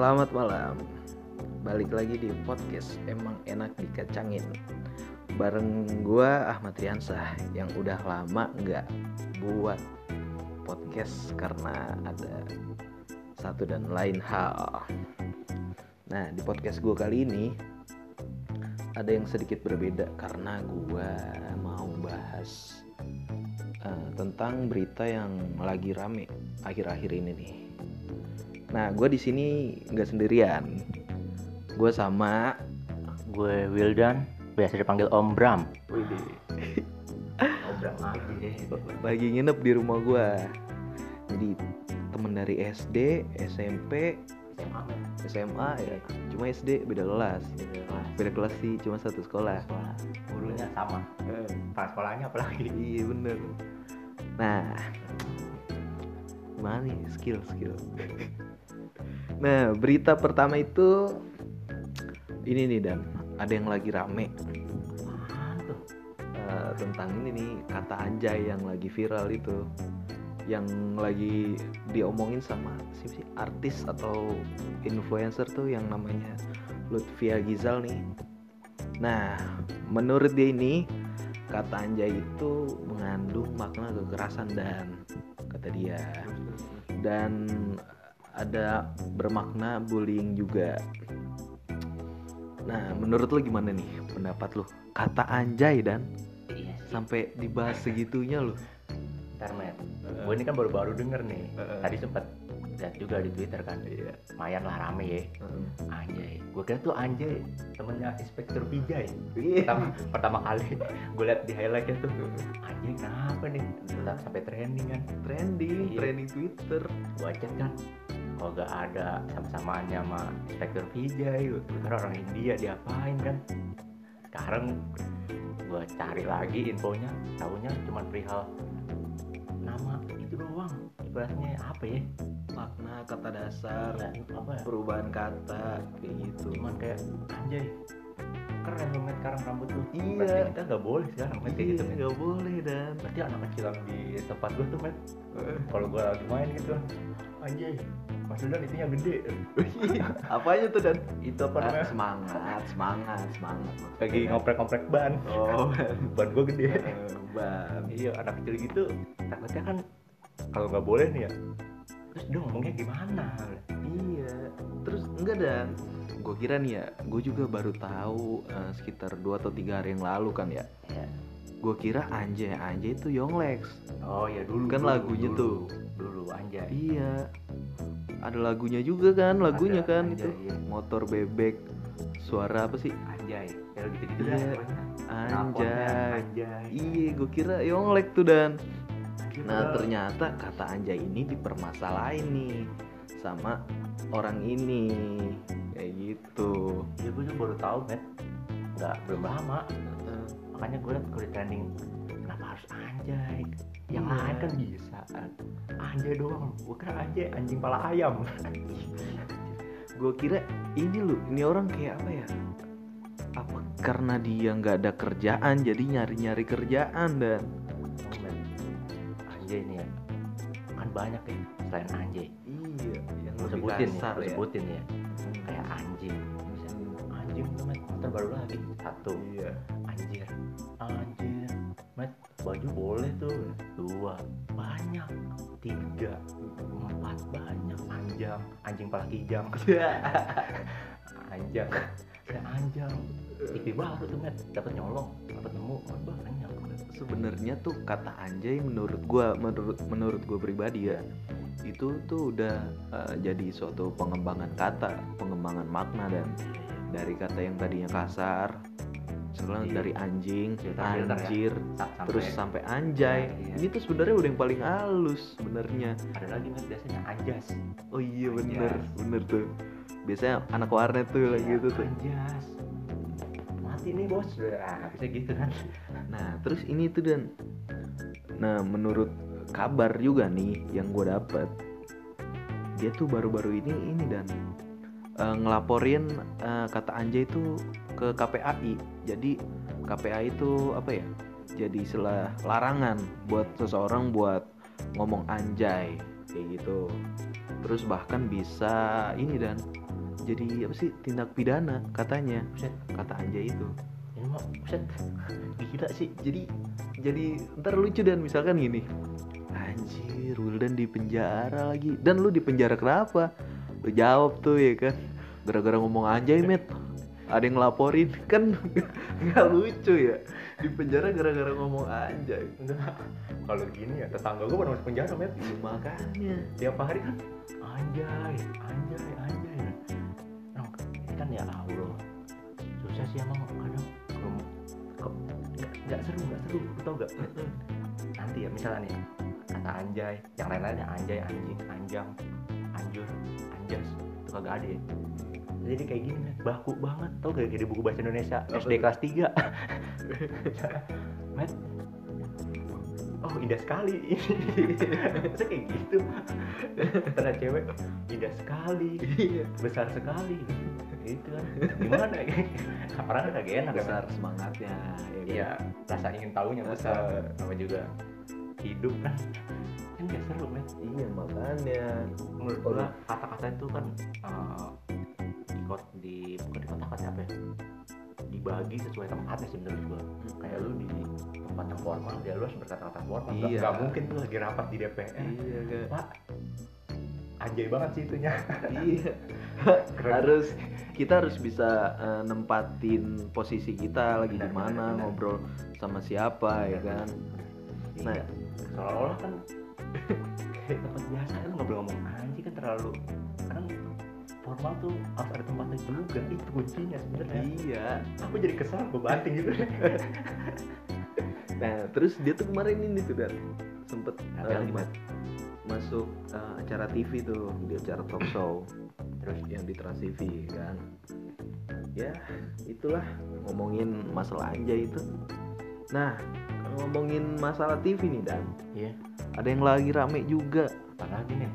Selamat malam. Balik lagi di podcast Emang enak dikacangin. Bareng gua Ahmad Riansah Yang udah lama nggak buat podcast Karena ada satu dan lain hal. Nah di podcast gua kali ini Ada yang sedikit berbeda Karena gua mau bahas uh, Tentang berita yang lagi rame Akhir-akhir ini nih Nah, gue di sini nggak sendirian. Gue sama Gue Wildan, biasa dipanggil Om Bram. Om Bram aja. lagi nginep di rumah gue. Jadi temen dari SD, SMP, SMA. SMA ya. Cuma SD beda kelas. Kelas. Beda kelas sih, cuma satu sekolah. Sekolah. Gurunya sama. Pas sekolahnya apalagi. Iya bener. Nah, gimana nih skill skill. Nah, berita pertama itu ini nih dan. Ada yang lagi rame? Eh, tentang ini nih kata anjay yang lagi viral itu. Yang lagi diomongin sama siapa sih? Artis atau influencer tuh yang namanya Lutfia Gizal nih. Nah menurut dia ini kata anjay itu mengandung makna kekerasan dan. Kata dia. Dan ada bermakna bullying juga nah menurut lo gimana nih pendapat lo kata anjay dan Iya sampai dibahas segitunya lo Ntar men. Gue ini kan baru-baru denger nih. Heeh. Tadi sempet lihat juga di Twitter kan. Iya. Lumayan lah rame ya. Anjay. Gue kira tuh Anjay temennya Inspektur Pijay. Iya. Pertama, pertama kali gue liat di highlightnya tuh. Anjay kenapa nih? Tetap sampai trending kan. Trending, Iya. trending Twitter. gue chat kan kalau gak ada sama-samaannya sama Inspektur Vijay karena orang India diapain kan sekarang gue cari lagi infonya tahunya cuma perihal nama itu doang ibaratnya apa ya Makna kata dasar, ya apa ya perubahan kata kayak gitu. cuman kayak anjay keren lu met sekarang rambut lu Iya. berarti kita nggak boleh sekarang met kayak gitu Iya, nggak boleh dan. berarti anak kecil yang di tempat gue tuh met kalau gue lagi main gitu anjay Mas Dudan itunya gede Apanya tuh dan? itu apa Ah, namanya semangat, semangat, semangat. lagi ngoprek-ngoprek ban Oh, ban gue gede ban. iya anak kecil gitu takutnya kan kalau nggak boleh nih ya terus dia ngomongnya gimana Iya. Terus enggak dan gue kira nih ya, gue juga baru tahu eh, sekitar 2 atau tiga hari yang lalu kan ya. ya. Gue kira anjay anjay itu Yonglex. oh ya dulu Kan dulu, lagunya dulu, tuh. dulu anjay Iya. Ada lagunya juga kan, lagunya Ada, kan anjay, itu. iya. Motor bebek. Suara apa sih? anjay ya gitu gitu Iya. Anjay. Anjay Iya, gue kira Yonglek tuh dan. Anjay, Nah ternyata kata anjay ini dipermasalahin nih sama orang ini kayak gitu. ya gue juga baru tahu met nggak belum lama makanya gue liat kalau di trending kenapa harus anjay yang Iya. lain kan bisa kan anjay doang gue kira anjay anjing pala ayam Gue kira ini loh, ini orang kayak apa ya? Apa karena dia nggak ada kerjaan jadi nyari-nyari kerjaan dan. Anjay nih ya. Kan banyak ya selain anjay. Iya yang gue lebih sebutin ya kasar gue ya. sebutin ya. Kayak anjing misalnya. Anjing tuh met motor baru lagi satu. Iya. anjir anjir met baju boleh tuh. Dua. Banyak. Tiga. Empat. Banyak. Anjang anjing pala kijang anjang kayak anjang TV baru tuh met dapat nyolong dapat nemu banyak Sebenarnya tuh kata anjay menurut gua menurut menurut gua pribadi ya itu tuh udah eh, jadi suatu pengembangan kata, pengembangan makna dan dari kata yang tadinya kasar sekarang Iya. dari anjing, Filter-filter ya. anjir, Sa- sampai terus sampai anjay. Iya. Ini tuh sebenarnya udah yang paling halus sebenarnya. ada lagi met biasanya anjas Oh iya bener, Anjas. bener tuh. Biasanya anak warnet tuh lagi gitu tuh. anjas mati nih bos nah, bisa gitu kan Nah, terus ini tuh dan Nah, menurut kabar juga nih yang gue dapet Dia tuh baru-baru ini ini dan eh, ngelaporin eh, kata anjay itu ke KPAI. Jadi KPAI itu apa ya? Jadi istilah larangan buat seseorang buat ngomong anjay kayak gitu. Terus bahkan bisa ini dan jadi apa sih tindak pidana katanya. Buset, kata Anjay itu. Buset. Gila sih. Jadi jadi ntar lucu dan misalkan gini. Anjir Wildan di penjara lagi. Dan lu di penjara kenapa? Lu jawab tuh ya kan. Gara-gara ngomong anjay met. Ada yang ngelaporin. Kan nggak lucu ya. Di penjara gara-gara ngomong anjay. Kalau gini ya tetangga gue pernah masuk penjara met. Ya, makanya. Tiap hari kan anjay anjay anjay kan ya Allah susah sih emang kadang kalau kok nggak nggak seru nggak seru. Tau gak nanti ya misalnya nih kata anjay yang lain-lainnya anjay anjing anjang anjur anjas. Itu kagak ada ya. Jadi kayak gini baku banget. Tau gak kayak di buku bahasa Indonesia? Apa SD kelas 3 Met oh indah sekali. Masa kayak gitu. Kata cewek indah sekali iya. besar sekali. Gitu kan. Gimana orang kan kagak enak. Besar kan semangatnya ya kan? iya rasa ingin tahunya Rasa- besar. Sama juga hidup kan. Kan gak seru men. Iya makanya. Menurut gua kata-kata itu kan eh, di kot di bukan di kotak apa ya? Dibagi sesuai tempatnya sih menurut gua. Kayak lu di yang formal ya lu harus berkata-kata formal Iya. nggak mungkin tuh lagi rapat di DPR iya kan pak anjay banget sih itunya. Iya. Harus kita harus bisa eh, nempatin posisi kita lagi di Benar, mana benar, benar. ngobrol sama siapa ya kan? Nah. Iya. seolah-olah kan kayak tempat biasa kan nggak boleh ngomong anjing kan terlalu kadang formal tuh harus ada tempatnya juga. Itu kuncinya sebenarnya. Iya. Aku jadi kesal gue banting gitu nah terus dia tuh kemarin ini tuh dan sempet Apa lagi, ma- masuk eh, acara TV tuh di acara talk show. Terus yang di Trans TV kan. Ya itulah ngomongin masalah anjay itu. Nah ngomongin masalah TV nih dan iya. Ada yang lagi rame juga. Apalagi nih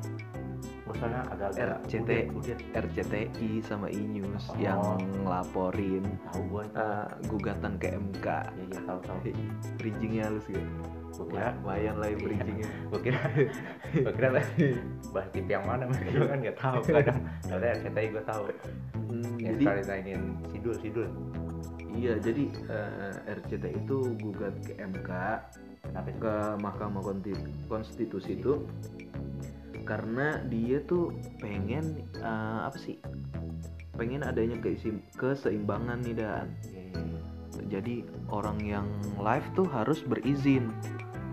masalah agak-agak RCT. udah, udah RCTI sama iNews Oh. yang ngelaporin tahu gue itu eh, gugatan ke MK ya ya tahu tahu. Bridgingnya halus gitu gue kira lumayan lah ya Iya. bridgingnya. Gue kira gue kira lah bahas yang mana gue kan nggak tahu kadang ada RCTI gue tahu. Hmm, yang jadi sekali nanyain sidul sidul. Iya jadi eh, RCTI itu gugat ke MK kenapa ke Mahkamah Konstitusi itu karena dia tuh pengen eh, apa sih? Pengen adanya keisi- keseimbangan nih dan. Iya, iya, iya. jadi orang yang live tuh harus berizin.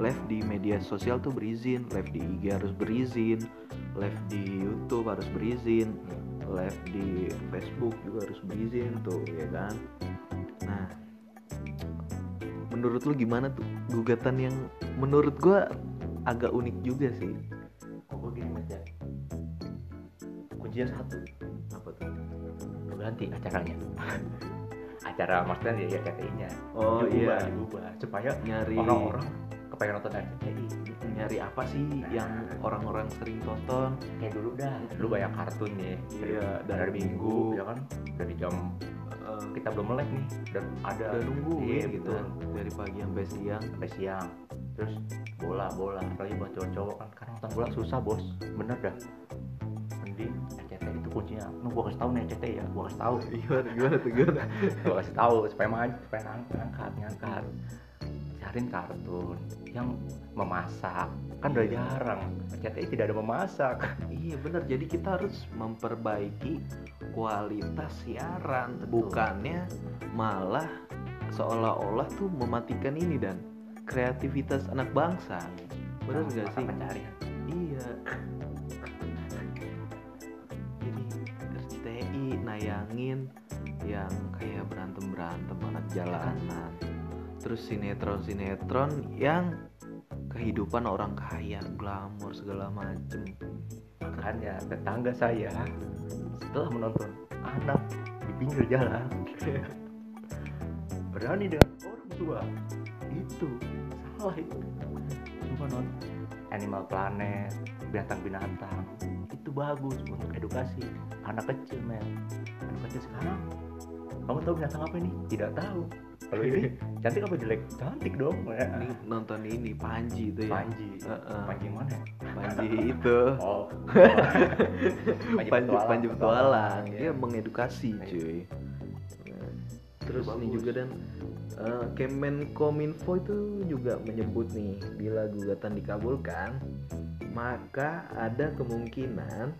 Live di media sosial tuh berizin live di IG harus berizin live di YouTube harus berizin live di Facebook juga harus berizin tuh ya kan? Nah menurut lu gimana tuh gugatan yang menurut gua agak unik juga sih kuncinya satu. Apa tuh? Ganti acaranya. Acara maksudnya ya RCTI nya oh diubah iya. diubah supaya nyari orang-orang kepengen nonton RCTI nyari apa sih yang orang-orang sering tonton? Kayak dulu dah. Lu banyak kartun ya Iya, dari, dari minggu Minggu. ya kan? Dari jam Eh, kita belum melek nih. Dan ada udah nunggu iya, gitu. betul. dari pagi sampai siang. Sampai siang. Terus bola bola. Apalagi buat cowok-cowok kan. Karena nonton bola susah bos. Bener dah. Mending kuncinya. Nu gua kasih tahu nih RCTI ya. Gua kasih tahu gimana gimana tuh gimana? Gua kasih tahu supaya maju supaya ngangkat ngangkat. Cariin kartun yang memasak. Kan udah Iya. jarang RCTI tidak ada memasak. Iya bener. Jadi kita harus memperbaiki kualitas siaran. Betul. bukannya malah seolah-olah tuh mematikan ini dan. Kreativitas anak bangsa. Bener Mata gak sih? pencarian? Iya Nayangin yang kayak berantem berantem anak jalanan. Terus sinetron sinetron yang kehidupan orang kaya glamor segala macem. Makanya tetangga saya setelah menonton anak di pinggir jalan berani dengan orang tua. Itu salah itu. Cuma non Animal Planet binatang-binatang itu bagus untuk edukasi. Anak kecil men anak kecil sekarang. Kamu tahu binatang apa ini? Tidak tahu. Kalau ini cantik apa jelek? Cantik dong ya. ini nonton ini Panji itu ya? Panji. Heeh. Panji yang mana? Panji itu. Oh. Panji, Panji petualang Iya. dia mengedukasi Iya. cuy. Nah, terus ini juga dan. Eh, Kemenkominfo itu juga menyebut nih bila gugatan dikabulkan maka ada kemungkinan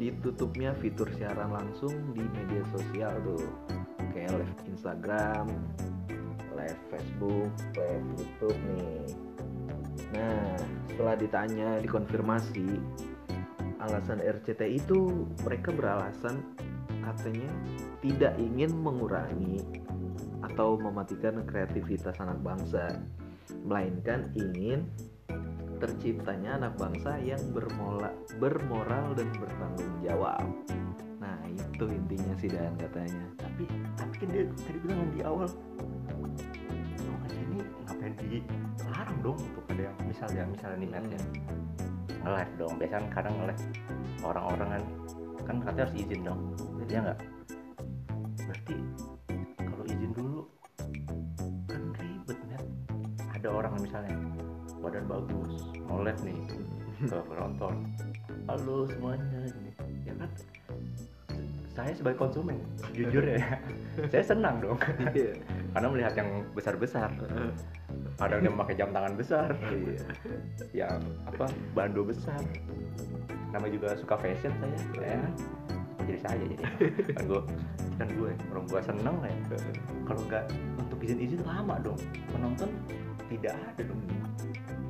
ditutupnya fitur siaran langsung di media sosial tuh kayak live Instagram, live Facebook, live YouTube nih. Nah, setelah ditanya dikonfirmasi alasan RCTI itu mereka beralasan katanya tidak ingin mengurangi atau mematikan kreativitas anak bangsa, melainkan ingin terciptanya anak bangsa yang bermola, bermoral dan bertanggung jawab. Nah, itu intinya sih dan katanya. tapi tapi kan dia tadi bilang di awal mau ke sini ngapain dilarang dong untuk ada yang misalnya misalnya nih Matt ya. Nge-live dong. Biasanya kan kadang nge-live orang-orang kan kan katanya harus izin dong. Ya nggak? Berarti kalau izin dulu kan ribet Matt ada orang misalnya bagus. Live nih. Ke penonton. Halo semuanya. Ini ya kan? Saya sebagai konsumen jujur ya. Saya senang dong. Iya. karena melihat yang besar besar ada yang pakai jam tangan besar. Iya. yang apa bando besar. Namanya juga suka fashion saya. Ya. Jadi saya jadi. Kan gue kan gue orang gue seneng ya. Kalau nggak untuk izin izin lama dong. Penonton tidak ada dong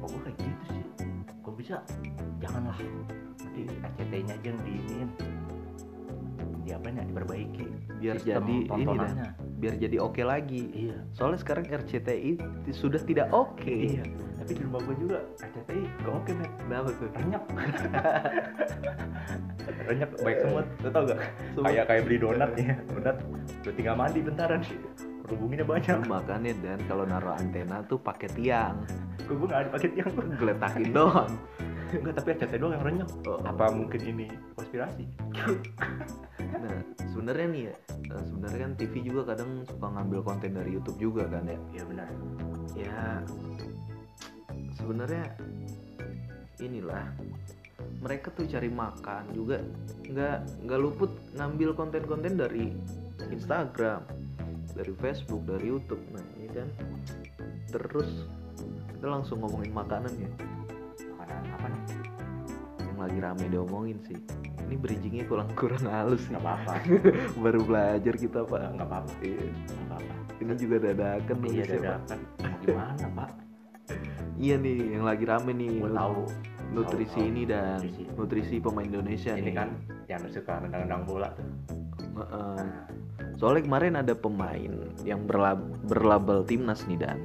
oh gue kayak gitu sih. Kok bisa? Janganlah. Nanti RCT-nya aja yang diinin. Di apa nya diperbaiki. Biar Sistem jadi ini dah. Biar jadi oke lagi. iya. Soalnya sekarang RCTI ti- sudah tidak oke. iya. Tapi di rumah gue juga RCTI gak oke men Kenapa tuh? renyap renyap baik semut. Lo tau gak kayak kayak beli donat ya. Donat. Udah tinggal mandi bentaran hubunginnya banyak. Lu Makanya dan kalau naruh antena tuh pakai tiang, gue gue gak ada paket yang gue geletakin doang. enggak tapi RCTI doang yang renyap Oh. apa mungkin ini konspirasi? Nah, sebenarnya nih ya, sebenarnya kan TV juga kadang suka ngambil konten dari YouTube juga kan ya. iya benar. Ya, sebenarnya inilah mereka tuh cari makan juga. Nggak nggak luput ngambil konten-konten dari Instagram, dari Facebook, dari YouTube. Nah, ini kan terus kita langsung ngomongin makanan ya, makanan apa nih yang lagi rame diomongin sih. Ini bridgingnya kurang kurang halus nggak apa-apa Baru belajar kita pak. nggak apa-apa Iya. nggak apa-apa Ini juga dadakan iya dadakan gimana pak Iya nih, yang lagi rame nih. gue tahu nutrisi tahu, ini dan Nutrisi. nutrisi, pemain Indonesia ini nih. kan yang suka nendang-nendang bola tuh nah, Soalnya kemarin ada pemain yang berlab berlabel timnas nih dan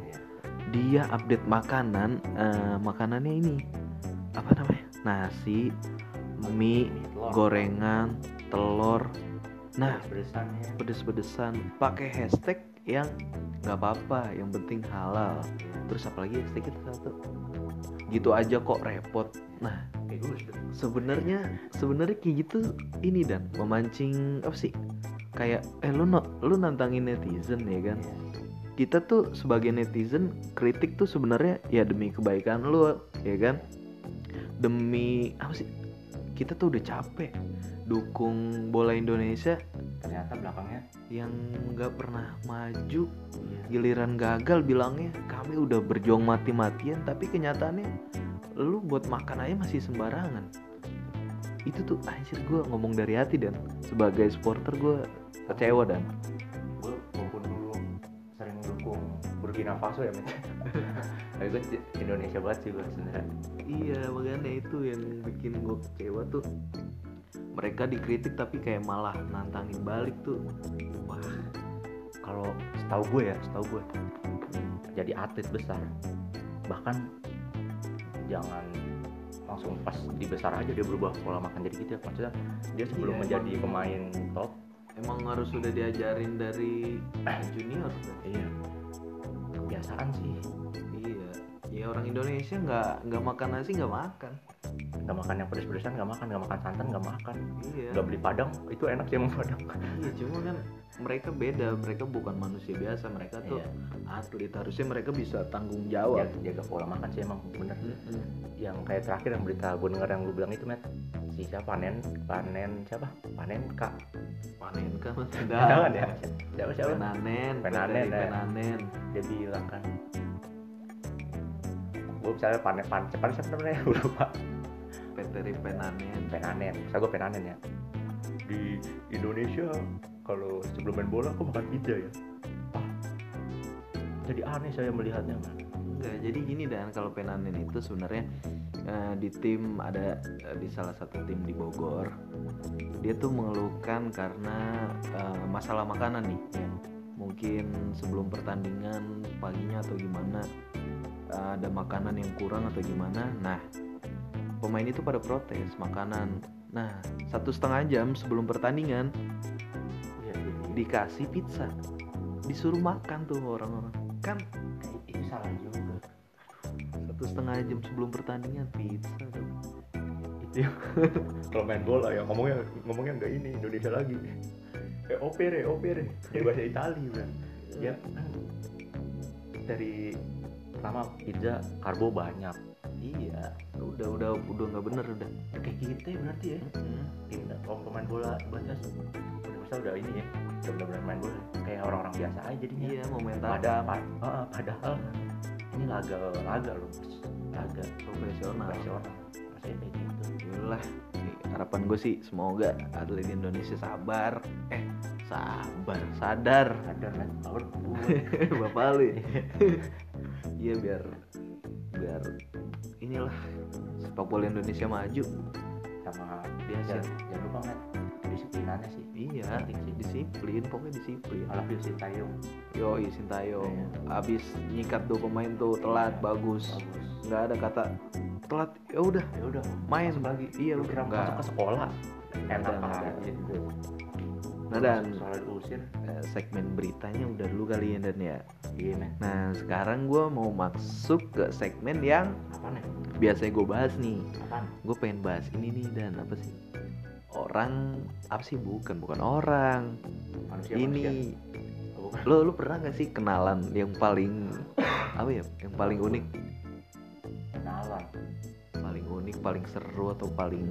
dia update makanan, eh, makanannya ini apa namanya? Nasi, mie, telur. gorengan, telur. Nah, Pedes-pedesan ya pedes-pedesan pakai hashtag yang nggak apa-apa, yang penting halal. Terus apalagi hashtag itu satu. Gitu aja kok repot. Nah, sebenarnya sebenarnya kayak gitu ini dan memancing apa sih kayak eh lu no, lu nantangin netizen ya kan? Kita tuh sebagai netizen kritik tuh sebenarnya ya demi kebaikan lu ya kan? Demi apa sih? Kita tuh udah capek dukung bola Indonesia ternyata belakangnya. yang nggak pernah maju iya. giliran gagal bilangnya. Kami udah berjuang mati-matian tapi kenyataannya lu buat makan aja masih sembarangan. Itu tuh anjir gue ngomong dari hati dan. Sebagai supporter gue kecewa dan gue walaupun dulu sering dukung Burkina Faso ya men tapi gue Indonesia banget sih gue sebenarnya. Iya makanya itu yang bikin gue kecewa tuh. Mereka dikritik tapi kayak malah nantangin balik tuh. Wah kalau setahu gue ya setahu gue jadi atlet besar. Bahkan jangan langsung pas di besar aja dia berubah pola makan jadi gitu ya. Maksudnya dia sebelum Iya, menjadi emang. pemain top emang harus sudah diajarin dari junior? Kan? iya. Kebiasaan sih iya orang Indonesia nggak nggak makan nasi nggak makan. Nggak makan yang pedes-pedesan nggak makan. Nggak makan santan nggak makan. Iya. Nggak beli padang itu enak sih emang padang. Iya cuma kan mereka beda. Mereka bukan manusia biasa. Mereka tuh Iya. atlet. Harusnya mereka bisa tanggung jaga, jawab. Jaga pola makan sih emang bener. Mm-mm. yang kayak terakhir yang berita gue denger yang lu bilang itu met si siapa? Panen panen siapa? Panen kak panen kan mas. Jangan ya siapa siapa? Penanen. Penanen, Peteri ya. penanen. Dia bilang kan gue misalnya panen panen siapa siapa namanya? Gue lupa. Peteri penanen. Penanen saya gue penanen ya. Di Indonesia kalau sebelum main bola aku makan pizza ya. Ah jadi aneh saya melihatnya man enggak jadi gini dan. Kalau penanen itu sebenarnya eh, di tim ada eh, di salah satu tim di Bogor dia tuh mengeluhkan karena eh, masalah makanan nih. Ya. mungkin sebelum pertandingan paginya atau gimana eh, ada makanan yang kurang atau gimana? Nah pemain itu pada protes makanan. Nah satu setengah jam sebelum pertandingan Iya, iya, iya. dikasih pizza. Disuruh makan tuh orang-orang. Kan itu salah juga. Satu setengah jam sebelum pertandingan pizza itu ya. Kalau main bola ya ngomongnya ngomongnya nggak ini Indonesia lagi. Eh opere opere. Di bahasa Itali kan ya dari pertama pizza karbo banyak. Iya udah udah udah nggak bener udah. Kayak kita ya berarti ya. Tim kalau pemain bola batas udah masa udah ini ya udah benar-benar main bola. Kayak orang-orang biasa aja jadinya. Iya mau mental ada apa ah, padahal ini laga laga loh. Laga profesional. Profesional. Rasanya kayak gitu. Nih, harapan gue sih semoga atlet Indonesia sabar. Eh sabar sadar. Ada kan? Bapak lu ya? Iya biar biar inilah sepak bola Indonesia maju. Sama Dia jangan, sih. jangan lupa kan kedisiplinannya sih. Iya sih. disiplin pokoknya disiplin. Phil Sintayong. Yo Sintayong. Iya. abis nyikat tuh pemain tuh telat bagus. bagus. Nggak ada kata telat ya udah. Ya udah. Main. Lagi. Iya lu kira nggak. ke sekolah? Enak aja gitu Nah, dan- soal diusir. Eh, segmen beritanya udah dulu kali ya dan ya? Iya. Nah sekarang gue mau masuk ke segmen yang apa nih biasanya gue bahas nih. Apa gue pengen bahas ini nih dan. Apa sih? Orang apa sih? Bukan bukan orang. Manusia manusia. Ini Oh, bukan. lo lo pernah gak sih kenalan yang paling apa ya? Yang paling unik? Kenalan. Paling unik paling seru atau paling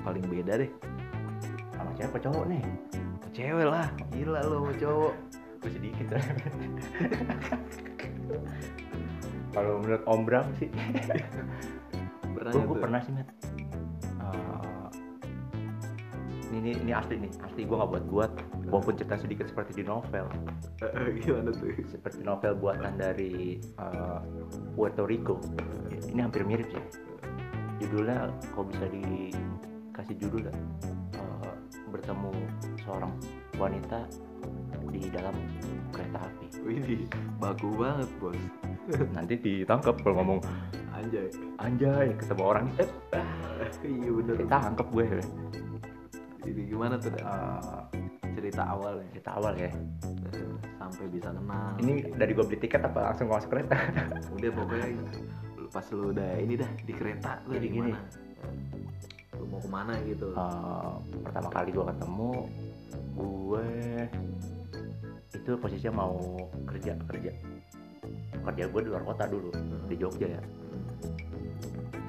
paling beda deh? Sama siapa cowok nih cewek lah. Gila lo cowok. Gue sedikit kalau menurut Om Bram sih. Pernah gue pernah sih met Eh, ini, ini ini asli nih. Asli gue nggak buat buat walaupun cerita sedikit seperti di novel. Gimana tuh? Seperti novel buatan dari eh, Puerto Rico. Ini hampir mirip sih. Judulnya kalau bisa dikasih judul eh, bertemu seorang wanita di dalam kereta api. Wih, baku banget bos. Nanti ditangkap kalau ngomong anjay. Anjay ketemu orang. Eh iya bener. ditangkap gue. Ini gimana tuh? Eh, cerita awalnya cerita awal ya. Sampai bisa kenal ini dari gue beli tiket apa langsung masuk kereta? Udah pokoknya pas lu udah ini dah di kereta lu Jadi di gini. mana? Lu mau ke mana gitu. Eh, pertama kali gue ketemu gue itu posisinya mau kerja kerja. Kerja gue di luar kota dulu di Jogja ya. Hmm.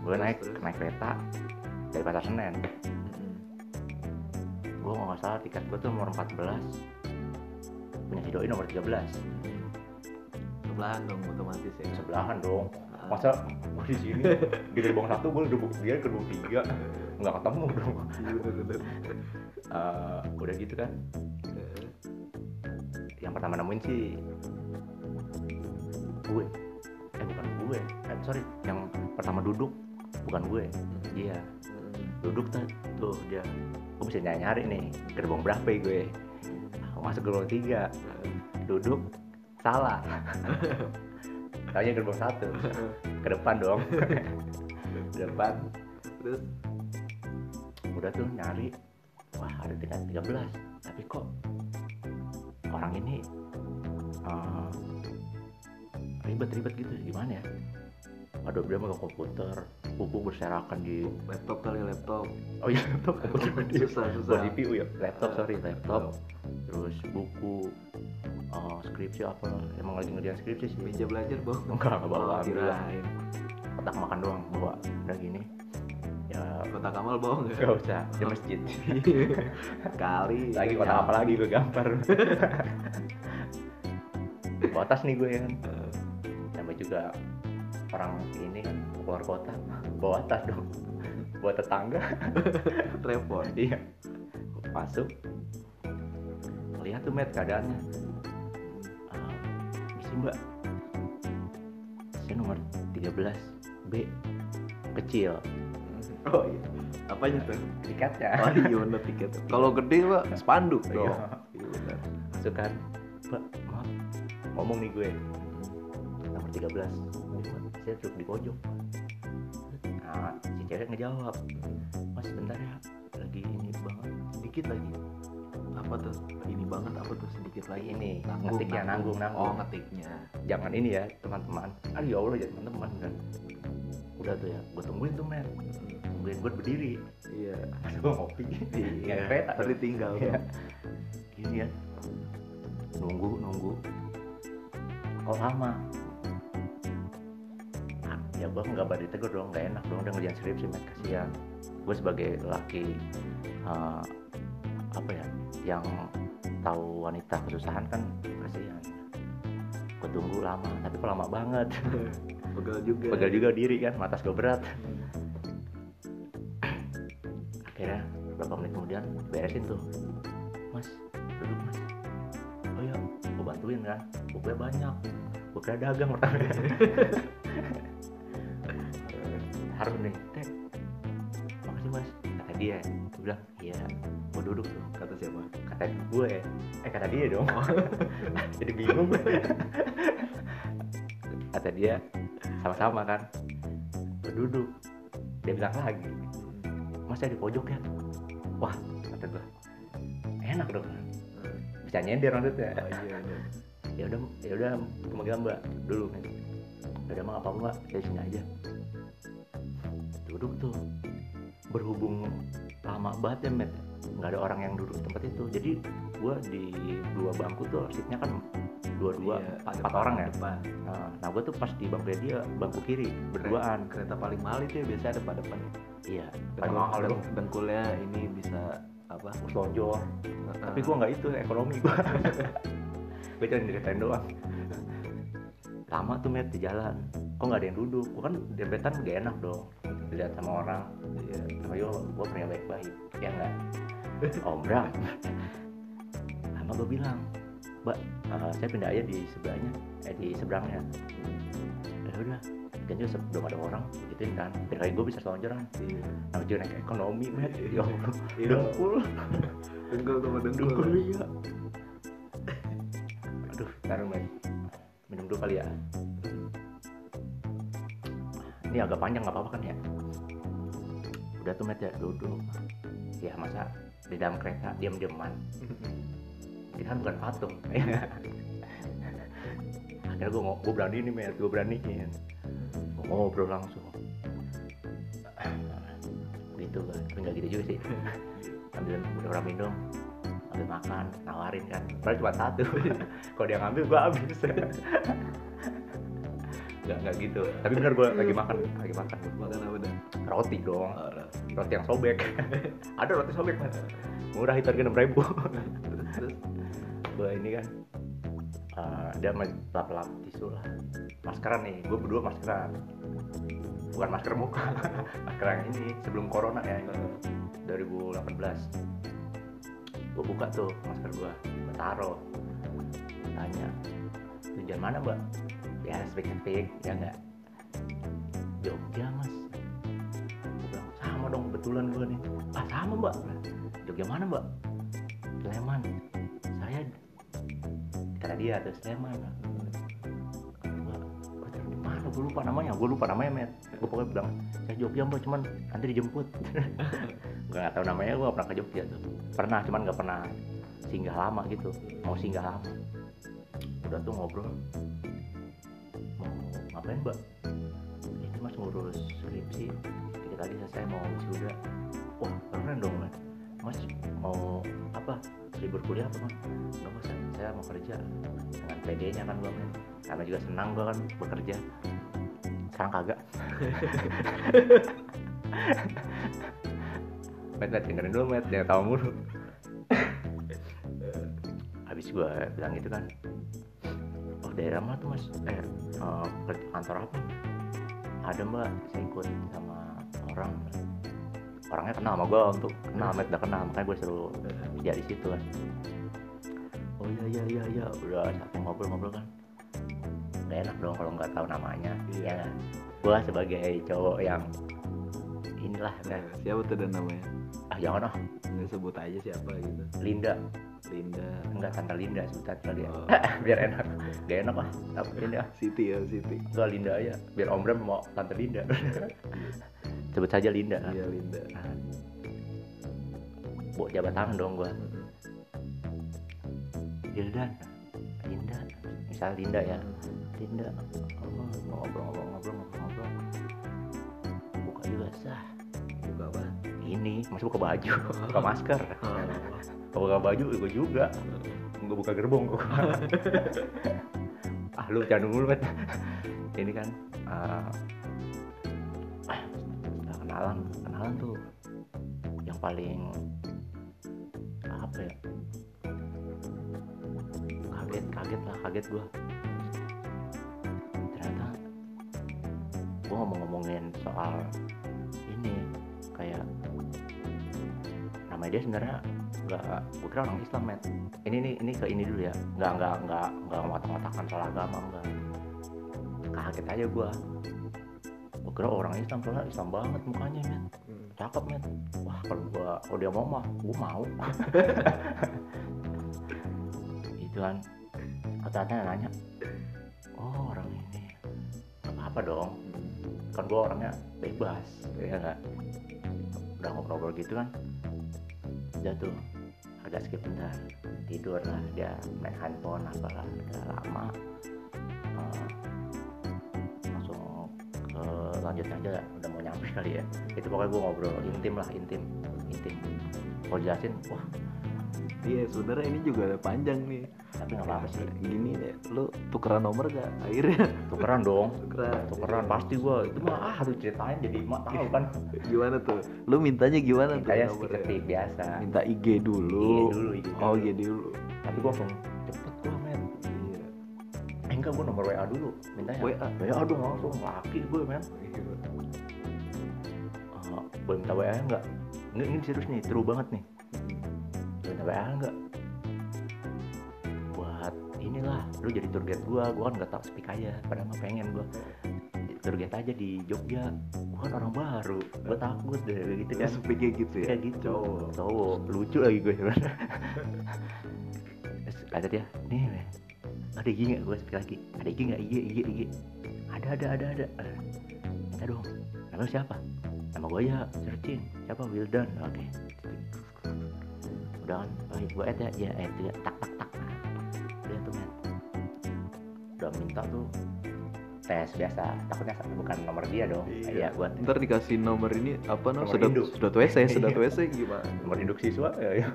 gue naik naik kereta dari pasar Senen. Mm-mm. gue nggak salah tiket gue tuh nomor 14 punya si doi nomor 13 sebelahan dong otomatis ya. Sebelahan dong. Ah. masa gue di sini di gerbong satu gue gerbong dia gerbong tiga nggak ketemu dong bener-bener. Eh, udah gitu kan? Eh, yang pertama nemuin sih gue. Eh bukan gue. Eh sorry yang pertama duduk bukan gue. Iya. Mm, duduk tuh tuh dia. Gue bisa nyari nyari nih gerbong berapa ya gue. Masuk gerbong tiga. Duduk salah. Tanya gerbong satu. Ke depan dong. Ke depan. Terus udah tuh nyari. Wah ada tingkat 13 tapi kok orang ini eh, ribet-ribet gitu? Gimana ya? Ada dia megang komputer. Pupuk berserakan di laptop kali laptop. Oh iya laptop. Dia susah susah. CPU ya? Laptop sorry laptop. terus buku eh, skripsi apa? Emang lagi ngerjain skripsi sih. Meja belajar bawa enggak bawa Oh, kirain. kotak makan doang bawa. Udah gini ya kota kamal bawa nggak Gak usah, di masjid. Kali. Lagi kota apa lagi gue gampar. Bawa tas nih gue ya kan. Namanya juga orang ini kan keluar kota. Bawa tas dong. Bawa tetangga. Repot. Iya. Masuk. Lihat tuh met keadaannya. Misi mbak. Saya nomor 13 B. Kecil. Oh iya apanya tuh? Tiketnya. Oh iya bener tiket. Kalau gede pak spanduk Iya. dong. Iya bener. Masuk kan Mbak maaf. Ngomong nih gue. Nomor 13 saya duduk di pojok nah si cewek ngejawab mas bentar ya lagi ini banget sedikit lagi. Apa tuh? Ini banget apa tuh? Sedikit lagi. Ini Nanggung, ngetiknya nanggung. nanggung oh ngetiknya. Jangan ini ya teman-teman. Aduh ya allah ya teman-teman kan. Udah tuh ya gue tungguin tuh men tungguin gue berdiri. Iya. Pas gue ngopi. Iya. Kereta tadi tinggal Iya. gini ya. Nunggu nunggu. Kok lama? Ah, ya gue nggak balik tegur dong. Nggak enak dong udah ngerjain skripsi met kasihan. Gue sebagai laki eh, apa ya yang tahu wanita kesusahan kan kasihan. Gue tunggu lama tapi kok lama banget. Pegel juga. Pegel juga diri kan matas gue berat akhirnya beberapa menit kemudian beresin tuh. Mas duduk mas. Oh iya gue bantuin kan. Bukunya banyak. Gue kira dagang pertama harus nih. Teh makasih mas. Kata dia. Gue bilang iya gue duduk tuh kata siapa. Kata gue. Eh kata dia dong. Jadi bingung. Kata dia sama-sama kan. Duduk. Dia bilang lagi mas saya di pojok ya? Wah kata gue enak dong. Bisa nyender maksudnya oh iya iya. Ya udah ya udah kemudian mbak dulu nih ya udah mah apa mbak saya sini aja. Duduk tuh. Berhubung lama banget ya met nggak ada orang yang duduk tempat itu. Jadi gua di dua bangku tuh seatnya kan dua-dua Iya, empat, empat orang ya? depan. Nah, nah gua tuh pas di bangku dia bangku kiri berduaan. kereta paling mahal itu ya biasanya depan depan iya. Paling mahal dong deng- dengkulnya ini bisa apa? Lonjor tapi Ah, gua nggak itu ekonomi gua. Gue cuma diceritain doang. Lama tuh met di jalan. Kok nggak ada yang duduk? Gua kan dempetan gak enak dong. Dilihat sama orang. Iya. ayo gue pernah baik-baik. Ya enggak om Bram lama gue bilang mbak eh, saya pindah aja di sebelahnya eh di seberangnya. Ya udah kan juga se- belum ada orang gituin kan. Kayak gue bisa selonjoran iya. Namanya juga naik ekonomi met ya Allah Iya. dengkul. Dengkul sama dengkul. Dengkul iya. Aduh taruh met minum dulu kali ya. Ini agak panjang nggak apa-apa kan ya? Udah tuh met ya duduk. Ya masa di dalam kereta diam-diaman kita kan bukan patung. Akhirnya gue gue berani nih met gue beraniin gue ngobrol langsung. Gitu kan tapi nggak gitu juga sih. Ambil beberapa minum ambil makan nawarin kan. Padahal cuma satu. Kalau dia ngambil gue habis. Nggak nggak gitu. Tapi bener gue lagi makan lagi makan. Makan apa dah roti dong. Orang. roti. Yang sobek. Ada roti sobek mas. Murah itu harga enam ribu. Gue ini kan eh, dia lap lap tisu lah. Maskeran nih gue berdua maskeran. Bukan masker muka masker yang ini sebelum corona ya. ini. 2018 gue buka tuh masker gue gue taruh. Tanya tujuan mana mbak? Ya speak ya enggak. Jogja mas. Gue sama dong kebetulan gue nih. Ah sama mbak. Jogja mana mbak? Sleman kata dia tuh Sleman. Mana? Gue lupa namanya. Gue lupa namanya met. Gue pokoknya bilang saya Jogja mbak cuman nanti dijemput. Gue nggak tahu namanya gue pernah ke Jogja tuh. Pernah cuman nggak pernah singgah lama gitu. Mau singgah lama. Udah tuh ngobrol. Mau ngapain mbak? Ini mas ngurus skripsi. Dikit lagi selesai mau wisuda wah keren dong mas mas mau apa? Libur kuliah apa mas? Nggak mas. Saya mau kerja. Dengan PD-nya kan gua men karena juga senang gua kan bekerja. Sekarang kagak. Met, met, dengerin dulu, Met, jangan tahu mulu. Habis gua bilang gitu kan. Oh, daerah mana tuh, Mas? Eh, kerja kantor apa? Ada, Mbak, saya ikut sama orang Orangnya kenal sama gua untuk kenal, Met, udah kenal Makanya gue suruh kerja di situ kan Oh iya, iya, iya, iya. Udah sampai ngobrol-ngobrol kan. Gak enak dong kalau nggak tahu namanya. Iya. Ya, gue sebagai cowok yang inilah kan. siapa tuh dan namanya? Ah jangan ah nggak sebut aja siapa gitu. Linda. Linda. Enggak tante Linda sebutan kali ya. Oh. biar enak. Gak enak lah tapi Linda. Siti ya Siti. Enggak Linda aja biar Om Bram mau tante Linda. Sebut saja Linda. Kan iya Linda. Nah, bawa jabat tangan dong gua. Hildan Linda. Misal Linda ya. Linda. Oh, ngobrol-ngobrol ngobrol-ngobrol. Buka juga sah apa ini masih buka baju buka masker Oh. Kalau buka baju gue juga nggak buka gerbong gua. ah lu jangan dulu bet ini kan udah kenalan kenalan tuh yang paling apa ya kaget kaget lah kaget gua ternyata gua ngomong-ngomongin soal kayak namanya dia sebenarnya nggak gue kira orang Islam men. Ini ini ini ke ini dulu ya. Nggak nggak nggak nggak ngotak-ngotakan soal agama enggak kaget aja gua. Gue kira orang Islam soalnya Islam banget mukanya men. Hmm. cakep men. Wah kalau gua kalau dia mau mah gua mau. Itu kan. Kata-kata nanya oh orang ini nggak apa dong. Kan gua orangnya bebas ya nggak udah ngobrol-ngobrol gitu kan udah tuh agak skip bentar tidur lah dia main handphone apalah udah lama. Eh, langsung ke lanjut aja udah mau nyampe kali ya. Itu pokoknya gue ngobrol intim lah intim intim. Kalau jelasin wah iya sebenarnya ini juga ada panjang nih. Tapi nggak apa-apa sih. Gini deh lu tukeran nomor gak akhirnya? Tukeran dong. Tukeran. Tukeran pasti gue itu mah ah harus ceritain jadi mak tahu kan. Gimana tuh? Lu mintanya gimana tuh nomornya? ketik biasa. Minta IG dulu. IG dulu, IG oh dulu. IG dulu. tapi gue langsung cepet gue men. Iya. Eh enggak gue nomor WA dulu. Mintanya WA? WA dong langsung. Laki gue men. Eh, boleh minta WA enggak? Ini, ini serius nih true banget nih WA enggak buat inilah lu jadi tour guide gua gua kan nggak tahu speak aja padahal mah pengen gua. Jadi tour guide aja di Jogja gua kan orang baru gua takut deh gitu kan. Speaknya gitu ya? Kayak gitu. Cowok. Cowok lucu lagi gue sebenarnya. Terus kata dia nih ada IG nggak? Gue speak lagi. Ada IG nggak? IG IG IG ada ada ada ada. Minta dong. Nama siapa? Nama gue ya searching siapa? Wildan. Oke udah kan oh, gue add ya ya add ya tak tak tak udah tuh men udah minta tuh tes biasa takutnya bukan nomor dia dong iya. Gue ntar dikasih nomor ini apa no Nomor sedot induk. sedot WC sedot Iya. WC gimana? Nomor induk siswa ya, ya.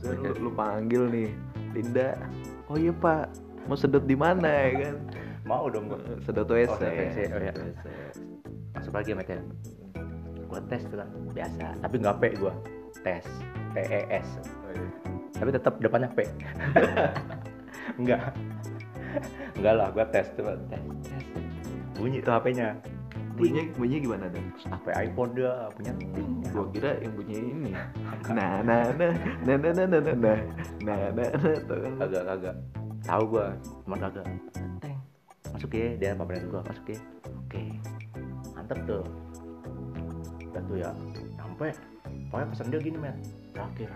Lu, lu panggil nih Linda. Oh iya pak. Mau sedot di mana ya kan? Mau dong gue sedot WC Oh, sedot WC, oh iya. Masuk lagi ya gue tes tuh kan biasa. Tapi nggak P gue tes T E S. Oh, iya. tapi tetap depannya P. Enggak. Enggak lah gue tes tuh tes tes. Bunyi tuh HP-nya bunyinya bunyinya gimana dan HP iPhone dia punya ting gua kira yang bunyi ini. Nah nah nah nah nah nah nah nah nah nah nah nah tuh kagak kagak tahu gue cuman kagak teng. Masuk ya dia pameran gue masuk ya. Oke. Mantep tuh. Udah tuh ya. Sampai. Pokoknya pesan dia gini men terakhir.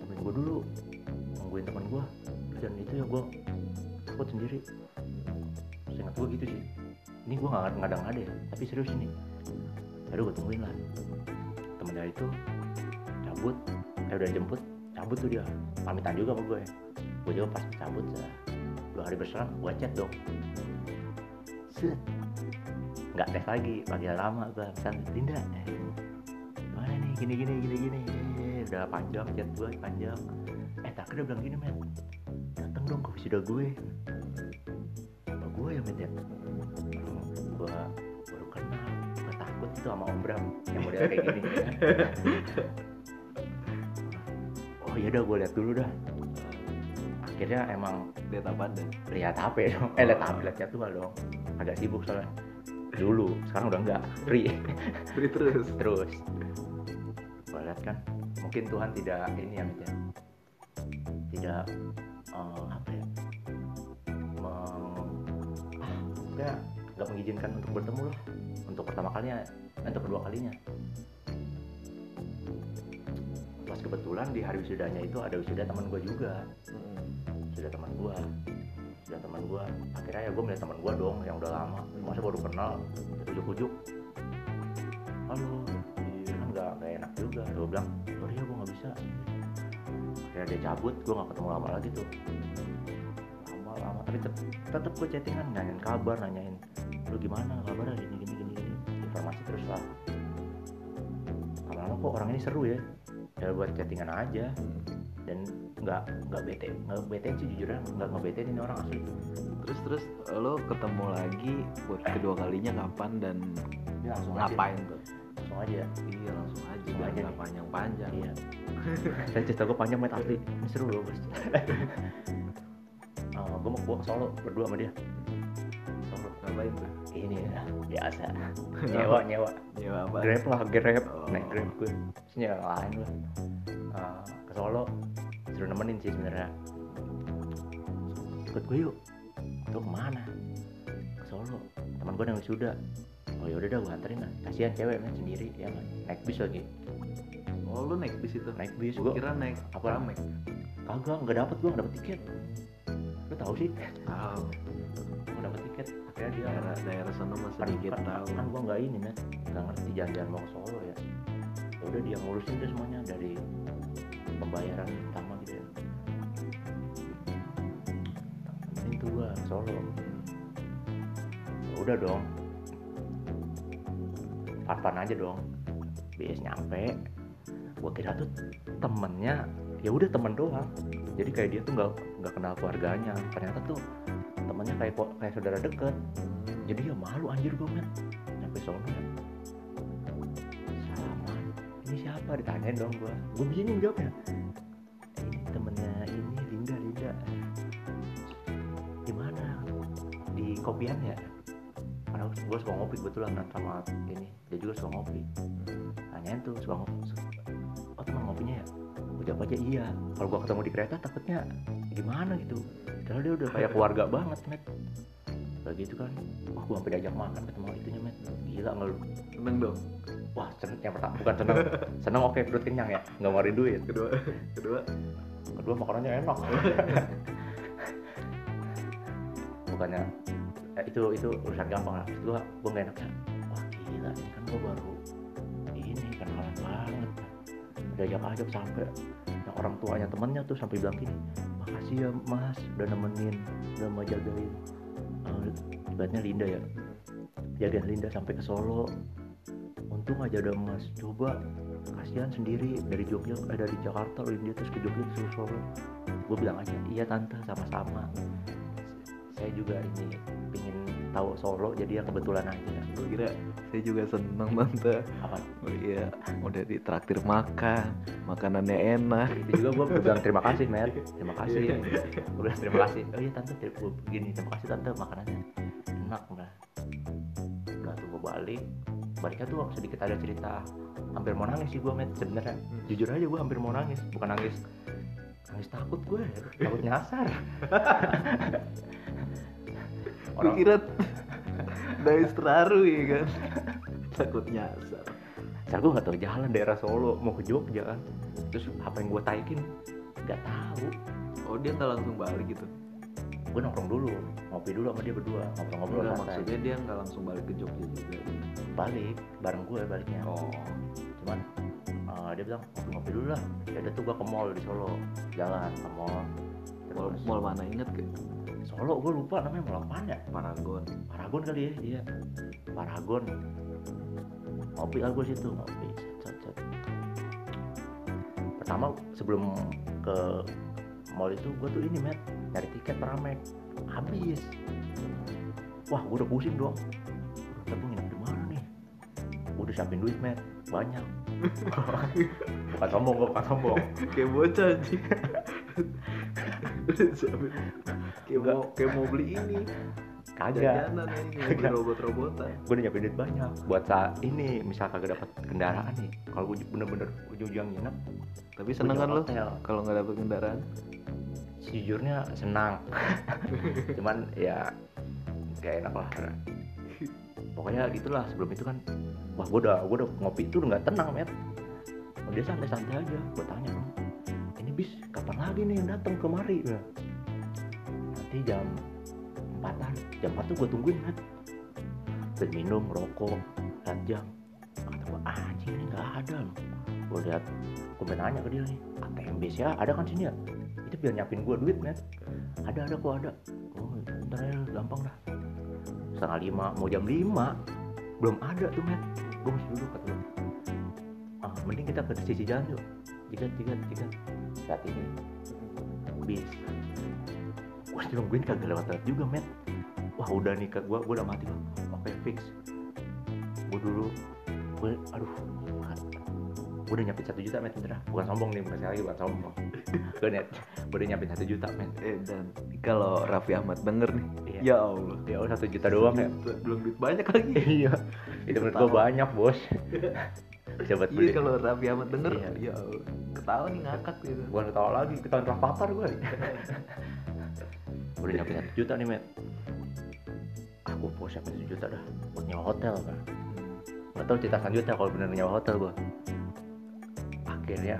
Temen gue dulu nungguin temen gue dan itu ya gue takut sendiri. Seingat gue gitu sih. Ini gue nggak ngadang ada ya. Tapi serius ini. Aduh gue tungguin lah. Temen dia itu cabut. Eh udah jemput cabut tuh dia. Pamitan juga sama gue gue juga pas cabut ya. dua hari berselang gue chat dong. Set. Nggak tes lagi panggil lama gue misal Linda gini gini gini gini udah panjang chat gue panjang. Eh tak dia bilang gini men dateng dong ke wisuda gue. Apa gue ya men ya gue baru kenal. Gue takut itu sama Om Bram yang model kayak gini. Oh iya dah gue lihat dulu dah. Akhirnya emang lihat apa deh lihat HP dong? Eh lihat HP lihat jadwal dong. Agak sibuk soalnya. Dulu sekarang udah enggak. Free. Free terus. Terus kan mungkin Tuhan tidak ini ya Mit, ya. Tidak eh, apa ya meng, ah, ya nggak mengizinkan untuk bertemu lah. Untuk pertama kalinya untuk kedua kalinya. Pas kebetulan di hari wisudanya itu ada wisuda teman gue juga. Sudah teman gua. Sudah teman gua. Akhirnya ya gua melihat teman gua dong yang udah lama. Masa baru kenal? Ujuk-ujuk. Halo gua bilang sorry ya gua nggak bisa. Akhirnya dia cabut gua nggak ketemu lama lagi tuh. Lama lama. Tapi tetep, tetep gua chattingan nanyain kabar nanyain lu gimana kabarnya? Gini gini gini gini. Informasi terus lah. Lama-lama kok orang ini seru ya. Ya buat chattingan aja. Dan nggak nggak bete nggak bete sih jujur aja nggak ngebete ini orang asli. Terus terus lo ketemu lagi buat kedua kalinya kapan dan Ini langsung ngapain aja, tuh? Langsung aja iya langsung aja Biar aja nih. panjang-panjang. Iya. Saya cerita gue panjang banget asli. Ini seru loh bos. Gue mau gue ke Solo berdua sama dia. Solo? Ngapain tuh? Ini ya biasa. Nyewa nyewa. Nyewa apa? Grab lah grab. Oh. naik grab gue terus lain lah. Eh, ke Solo. Suruh nemenin sih sebenarnya. Ikut gue yuk. Tuh ke mana? Ke Solo. Teman gue yang sudah oh yaudah dah gue anterin lah. Kasihan cewek men sendiri ya naik bis lagi. Oh lu naik bis itu? Naik bis gua gue kira naik apa? ramek kagak nggak dapet gue nggak dapet tiket. Lu tahu sih. Tahu. Gue dapet tiket. Akhirnya dia daerah daerah sana masih dikit kan, tahu. kan gue nggak ini men nggak ngerti jalan-jalan mau ke Solo ya. Ya udah dia ngurusin deh semuanya dari pembayaran utama gitu ya. Temenin tuh gua Solo. Ya udah dong Parpan aja dong. BS nyampe. Gua kira tuh temennya ya udah temen doang. Jadi kayak dia tuh nggak nggak kenal keluarganya. Ternyata tuh temennya kayak kayak saudara deket. Jadi ya malu anjir gue men nyampe sono ya. Salaman ini siapa? Ditanyain dong gue gue bingung jawabnya ini temennya ini Linda Linda. Di mana? Di kopian ya gue suka ngopi kebetulan sama ini dia juga suka ngopi. Tanyain tuh suka ngopi oh teman ngopinya ya? Gue jawab aja iya. Kalau gue ketemu di kereta takutnya gimana gitu. Karena dia udah kayak keluarga banget met. Kayak gitu kan. Wah gue sampai diajak makan ketemu itunya met. Gila nggak lu seneng dong. Wah seneng yang pertama bukan seneng. Seneng oke perut kenyang ya. Nggak ngeluarin duit kedua kedua. Kedua makanannya enak. Bukannya itu itu urusan gampang lah. Terus gua gua nggak enak. Wah gila ini kan gua baru ini kenalan banget. Udah ajak ajak sampai. Yang orang tuanya temennya tuh sampai bilang gini makasih ya mas udah nemenin udah mau jagain. Uh, ibaratnya Linda ya. Jagain Linda sampai ke Solo. Untung aja ada mas. Coba kasihan sendiri dari Jogja eh, dari Jakarta loh dia terus ke Jogja terus Solo. Gue bilang aja iya tante sama-sama saya juga ini pingin tahu Solo jadi ya kebetulan aja. Gue kira saya juga seneng tante. Apa? Oh iya udah ditraktir makan makanannya enak. Itu juga gue bilang terima kasih Matt terima kasih. Gue bilang terima kasih. Oh iya tante ter- gua begini terima kasih tante makanannya enak udah udah tuh gue balik. Baliknya tuh sedikit ada cerita hampir mau nangis sih gue Matt sebenarnya. Jujur aja gue hampir mau nangis bukan nangis. Nangis takut gue takut nyasar orang. kira dari terharu ya kan. Takut nyasar. Saya gue nggak tahu jalan daerah Solo mau ke Jogja kan. Terus apa yang gue taikin? Nggak tahu. Oh dia nggak langsung balik gitu? Gue nongkrong dulu ngopi dulu sama dia berdua ngobrol-ngobrol Enggak, santai. maksudnya dia nggak langsung balik ke Jogja juga? Balik bareng gue baliknya. Oh. Cuman uh, dia bilang ngopi-ngopi dulu lah. Ya udah tuh gue ke mall di Solo. Jalan ke mall. Mall, terus mall mana? Inget gak Solo gue lupa namanya mau apaan ya? Paragon. Paragon kali ya iya. Paragon. Ngopi lah gue situ ngopi. Set. pertama sebelum ke mall itu gue tuh ini met cari tiket Pramek habis. Wah gue udah pusing dong. Udah gue nginep di mana nih? Gue udah siapin duit met banyak. Bukan sombong gue bukan sombong. Kayak bocah anjing kayak mau kayak mau beli ini. Kagak. Jajanan ini Kagak. robot-robotan. Gue udah nyiapin duit banyak buat saat ini misal kagak dapat kendaraan nih. Kalau gue bener-bener ujung-ujung nginep tapi seneng kan lo kalau nggak dapet kendaraan? Sejujurnya senang. Cuman ya gak enak lah. Pokoknya gitulah sebelum itu kan wah gue udah gue udah ngopi itu udah nggak tenang met. Oh, dia santai-santai aja gue tanya ini bis kapan lagi nih yang datang kemari nanti jam empatan jam 4 tuh gue tungguin met dan minum rokok lihat jam kata gue ah, ini nggak ada loh. Gue lihat gue nanya ke dia nih ATM ya? Ada kan sini ya? Itu biar nyiapin gue duit met ada ada kok ada. Oh ntar aja gampang dah. Setengah lima mau jam lima belum ada tuh met gue masih duduk kata gue ah mending kita ke sisi jalan yuk. Tiga tiga tiga saat ini bis gue nungguin kagak lewat lewat juga met. Wah udah nih ke gue gue udah mati loh oke fix? Gue dulu gue aduh gue udah nyiapin satu juta met bener dah. bukan sombong nih sekali lagi bukan sombong. Gue net gue udah nyiapin satu juta met. Eh dan kalau Raffi Ahmad denger nih. Iya. ya Allah. Ya udah satu juta doang ya belum duit banyak lagi. Iya. Itu menurut gue Ketawa. banyak bos. Buat iya kalau Raffi Ahmad denger Iya. ya Allah. Ketawa nih ngakak gitu. Bukan ketawa lagi ketahuan rapatar gue udah nyampe satu juta nih met. Aku mau siapin satu juta dah buat nyewa hotel kan nggak tahu cerita selanjutnya kalau bener nyewa hotel gue akhirnya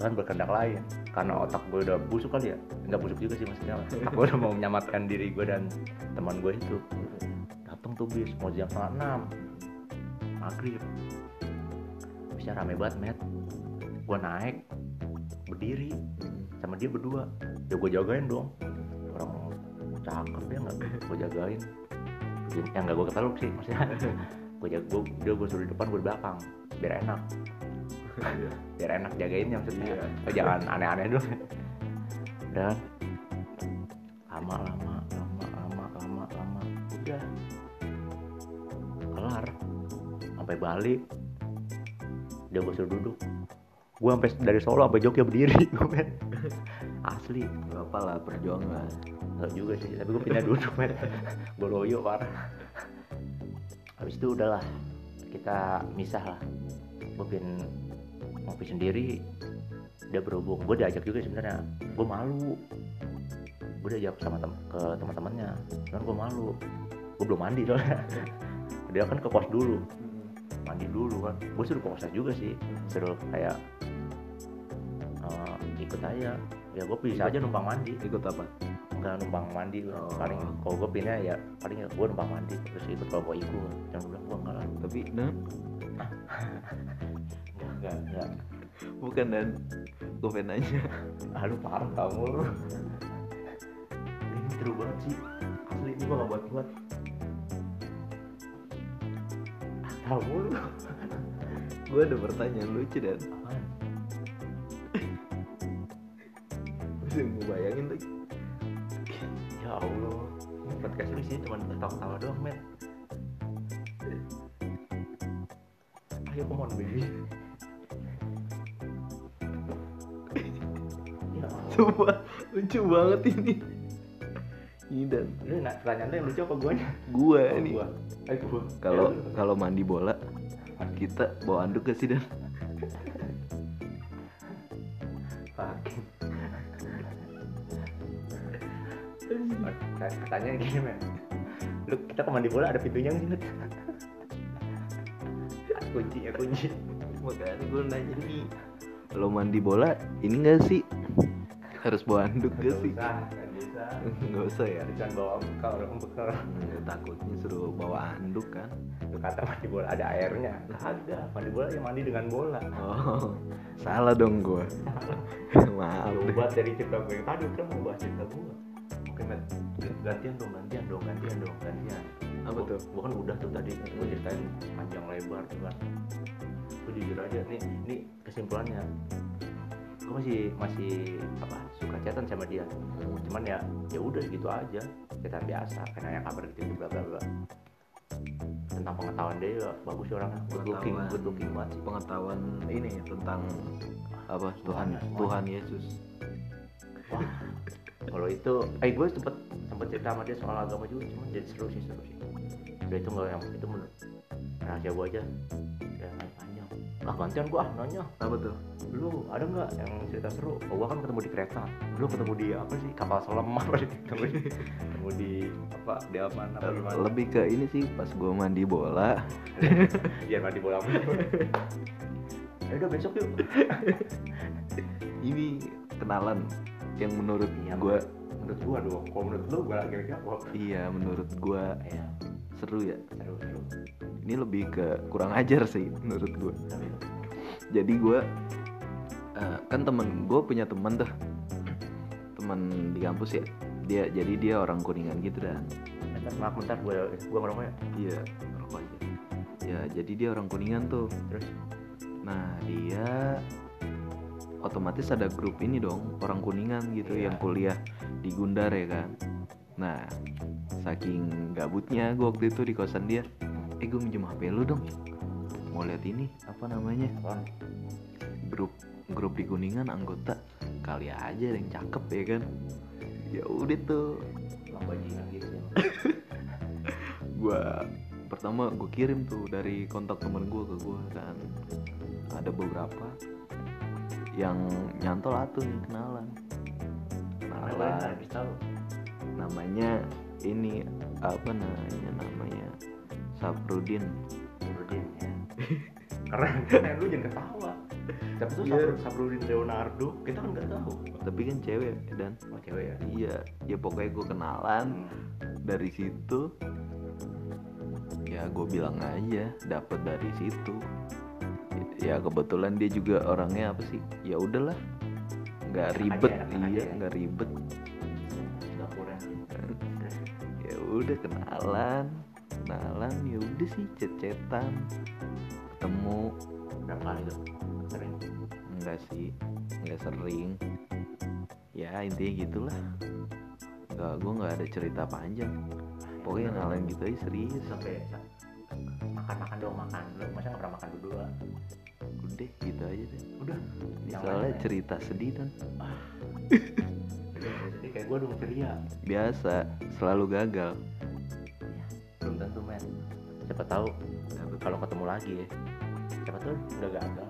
Tuhan berkehendak lain karena otak gue udah busuk kali ya. Nggak busuk juga sih maksudnya. Aku udah mau menyelamatkan diri gue dan teman gue itu. Datang tuh bis mau jam setengah enam. Maghrib. Bisa rame banget met. Gue naik berdiri sama dia berdua. Ya gue jagain dong cakep ya nggak gue jagain. Yang nggak gue keteluk sih maksudnya. Gue jaga gue dia gue suruh di depan gue di belakang biar enak. Biar enak jagainnya maksudnya. Iya. Oh, jangan aneh-aneh dulu dan lama lama lama lama lama lama. Udah. Kelar. Sampai balik dia gue suruh duduk. Gue sampai dari Solo sampai Jogja berdiri gue asli Gak apa lah perjuangan Enggak juga sih, tapi gue pindah duduk men Gue loyo parah Habis itu udahlah Kita misah lah. Gue pengen ngopi sendiri Dia berhubung, gue diajak juga sebenarnya. Gue malu. Gue diajak sama tem ke teman-temannya. Cuman gue malu. Gue belum mandi soalnya. Dia kan ke kos dulu. Mandi dulu kan. Gue suruh ke kosnya juga sih. Suruh kayak Ikut aja. Ya gue bisa aja numpang mandi. ikut apa? Nggak numpang mandi. Oh. paling kalau gue pindah ya paling gue numpang mandi terus ikut kalau gue ikut jangan bilang gue enggak lah. Tapi nah. Enggak enggak. Bukan dan. Gue pengen nanya. Lu parah kamu ini seru banget sih. Asli ini gue gak buat buat. Kamu lu. Gue ada pertanyaan lucu dan. Apaan gue bayangin lagi ya allah. Ini podcast lu sih cuma ketawa-ketawa doang men ayo come on baby. Ya coba. Lucu banget ini. Ini dan lu nak pertanyaan yang lucu apa gue gue Oh, nih. Eh, gua. kalau Ya, kalau mandi bola kita bawa anduk gak sih dan Pertanyaan gini men Lu kita ke mandi bola ada pintunya nggak sih kunci ya kunci. Makanya gue nanya nih kalau mandi bola ini gak sih? Harus bawa anduk gak sih? usah nggak usah ya? Jangan bawa bekal dong bekal. Hmm, takutnya suruh bawa anduk kan? Lu kata mandi bola ada airnya. Kagak mandi bola ya mandi dengan bola. Oh salah dong gue maaf buat dari cerita gue yang tadi kan mau bahas cerita gue Matt gantian dong gantian dong gantian dong gantian. Apa tuh? gua kan udah tuh tadi gue ceritain panjang lebar tuh kan. Gue jujur aja nih ini kesimpulannya. Gue masih masih apa suka chatan sama dia. Cuman ya ya udah gitu aja. Chatan biasa kayak nanya kabar gitu bla bla bla. Tentang pengetahuan dia ya bagus sih orangnya. Good looking good looking banget sih. Pengetahuan ini tentang apa Tuhan semuanya. Tuhan Yesus. Wah kalau itu eh gue sempet sempet cerita sama dia soal agama juga cuman jadi seru sih seru sih. Udah itu nggak yang itu menurut rahasia gue aja. Ya nanya panjang. Ah gantian gue ah nanya. Apa tuh? Lu ada nggak yang cerita seru? Oh, gua kan ketemu di kereta. Lu ketemu di apa sih? Kapal selam apa sih? Ketemu di, ketemu di apa? Di apa apa gimana lebih ke ini sih pas gue mandi bola. Biar mandi bola apa ya udah besok yuk. Ini kenalan yang menurut Iya, gue menurut gua dong kalau menurut lu gua lagi jawab iya menurut gue ya seru ya. Seru seru. Ini lebih ke kurang ajar sih menurut gue jadi gue eh, kan temen gue punya teman tuh. Teman di kampus ya. Dia jadi dia orang kuningan gitu dan bentar maaf bentar gua gua ngerokok ya? Iya rokok aja. Ya jadi dia orang kuningan tuh. Terus? Nah dia otomatis ada grup ini dong orang kuningan gitu Iya. yang kuliah di Gundar ya kan? Nah saking gabutnya gue waktu itu di kosan dia eh gue minjem HP lu dong. Mau lihat ini apa namanya? Grup grup di kuningan anggota kali aja ada yang cakep ya kan? Ya udah tuh. Gua pertama gue kirim tuh dari kontak temen gue ke gue kan. Ada beberapa yang nyantol atuh nih kenalan. Kenalan tahu. Namanya ini apa namanya namanya? Saprudin. Sabrudin ya. Keren keren lu jangan ketawa. Tapi tuh. Sabru- Sabrudin Leonardo kita kan nggak tahu. Tapi kan cewek dan oh cewek ya? Iya. Ya pokoknya gue kenalan. Hmm. dari situ ya gue bilang aja dapet dari situ ya kebetulan dia juga orangnya apa sih? Ya udahlah. Nggak ribet aja, iya ya. nggak ribet. Ya udah kenalan. Kenalan ya udah sih cecetan ketemu. Berapa kali tuh sering? Enggak sih nggak sering. Ya intinya gitulah. Nggak gue nggak ada cerita panjang. Pokoknya kenalan gitu aja serius. Sampai makan makan dong makan. Lu masa nggak pernah makan berdua udah gitu aja deh. Udah. Ini Yang soalnya lain, cerita sedih dan jadi kayak gue dong ceria biasa selalu gagal. Belum tentu men. Siapa tahu kalau ketemu lagi ya. Siapa tahu udah gagal.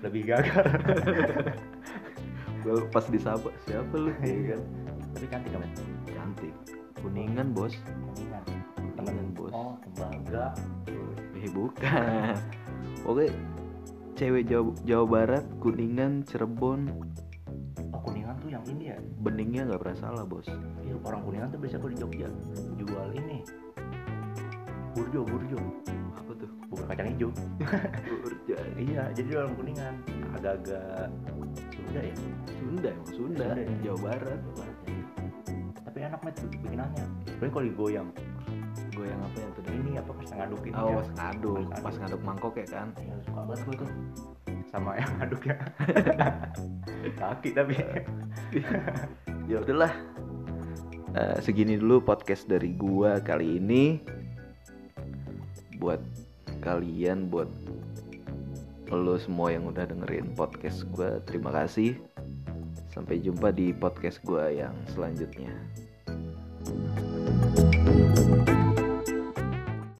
Lebih gagal. Gua pas disapa siapa lu? Iya ya kan tapi cantik kan cantik. Kuningan bos. Kuningan. Kuningan, bos. oh tembaga eh bukan. Oke cewek Jawa, Jawa Barat kuningan Cirebon. Oh kuningan tuh yang ini ya? Beningnya nggak pernah salah bos. Iya, orang kuningan tuh biasa kalau di Jogja jual ini. Burjo burjo. Apa tuh? Bukan kacang hijau. Urjay. iya jadi orang kuningan. Agak-agak Sunda ya? Sunda emang Sunda, Sunda ya? Jawa Barat. Jawa Barat ya. tapi enak met bikinannya. Tapi kalau digoyang gue yang apa yang tadi ini apa pas ngadukin oh ya. pas ngaduk. Pas pas ngaduk. ngaduk mangkok ya kan? Iya, suka banget gue tuh. Sama yang ngaduknya kaki tapi. Ya udahlah. Eh, segini dulu podcast dari gua kali ini. Buat kalian buat lo semua yang udah dengerin podcast gua terima kasih. Sampai jumpa di podcast gua yang selanjutnya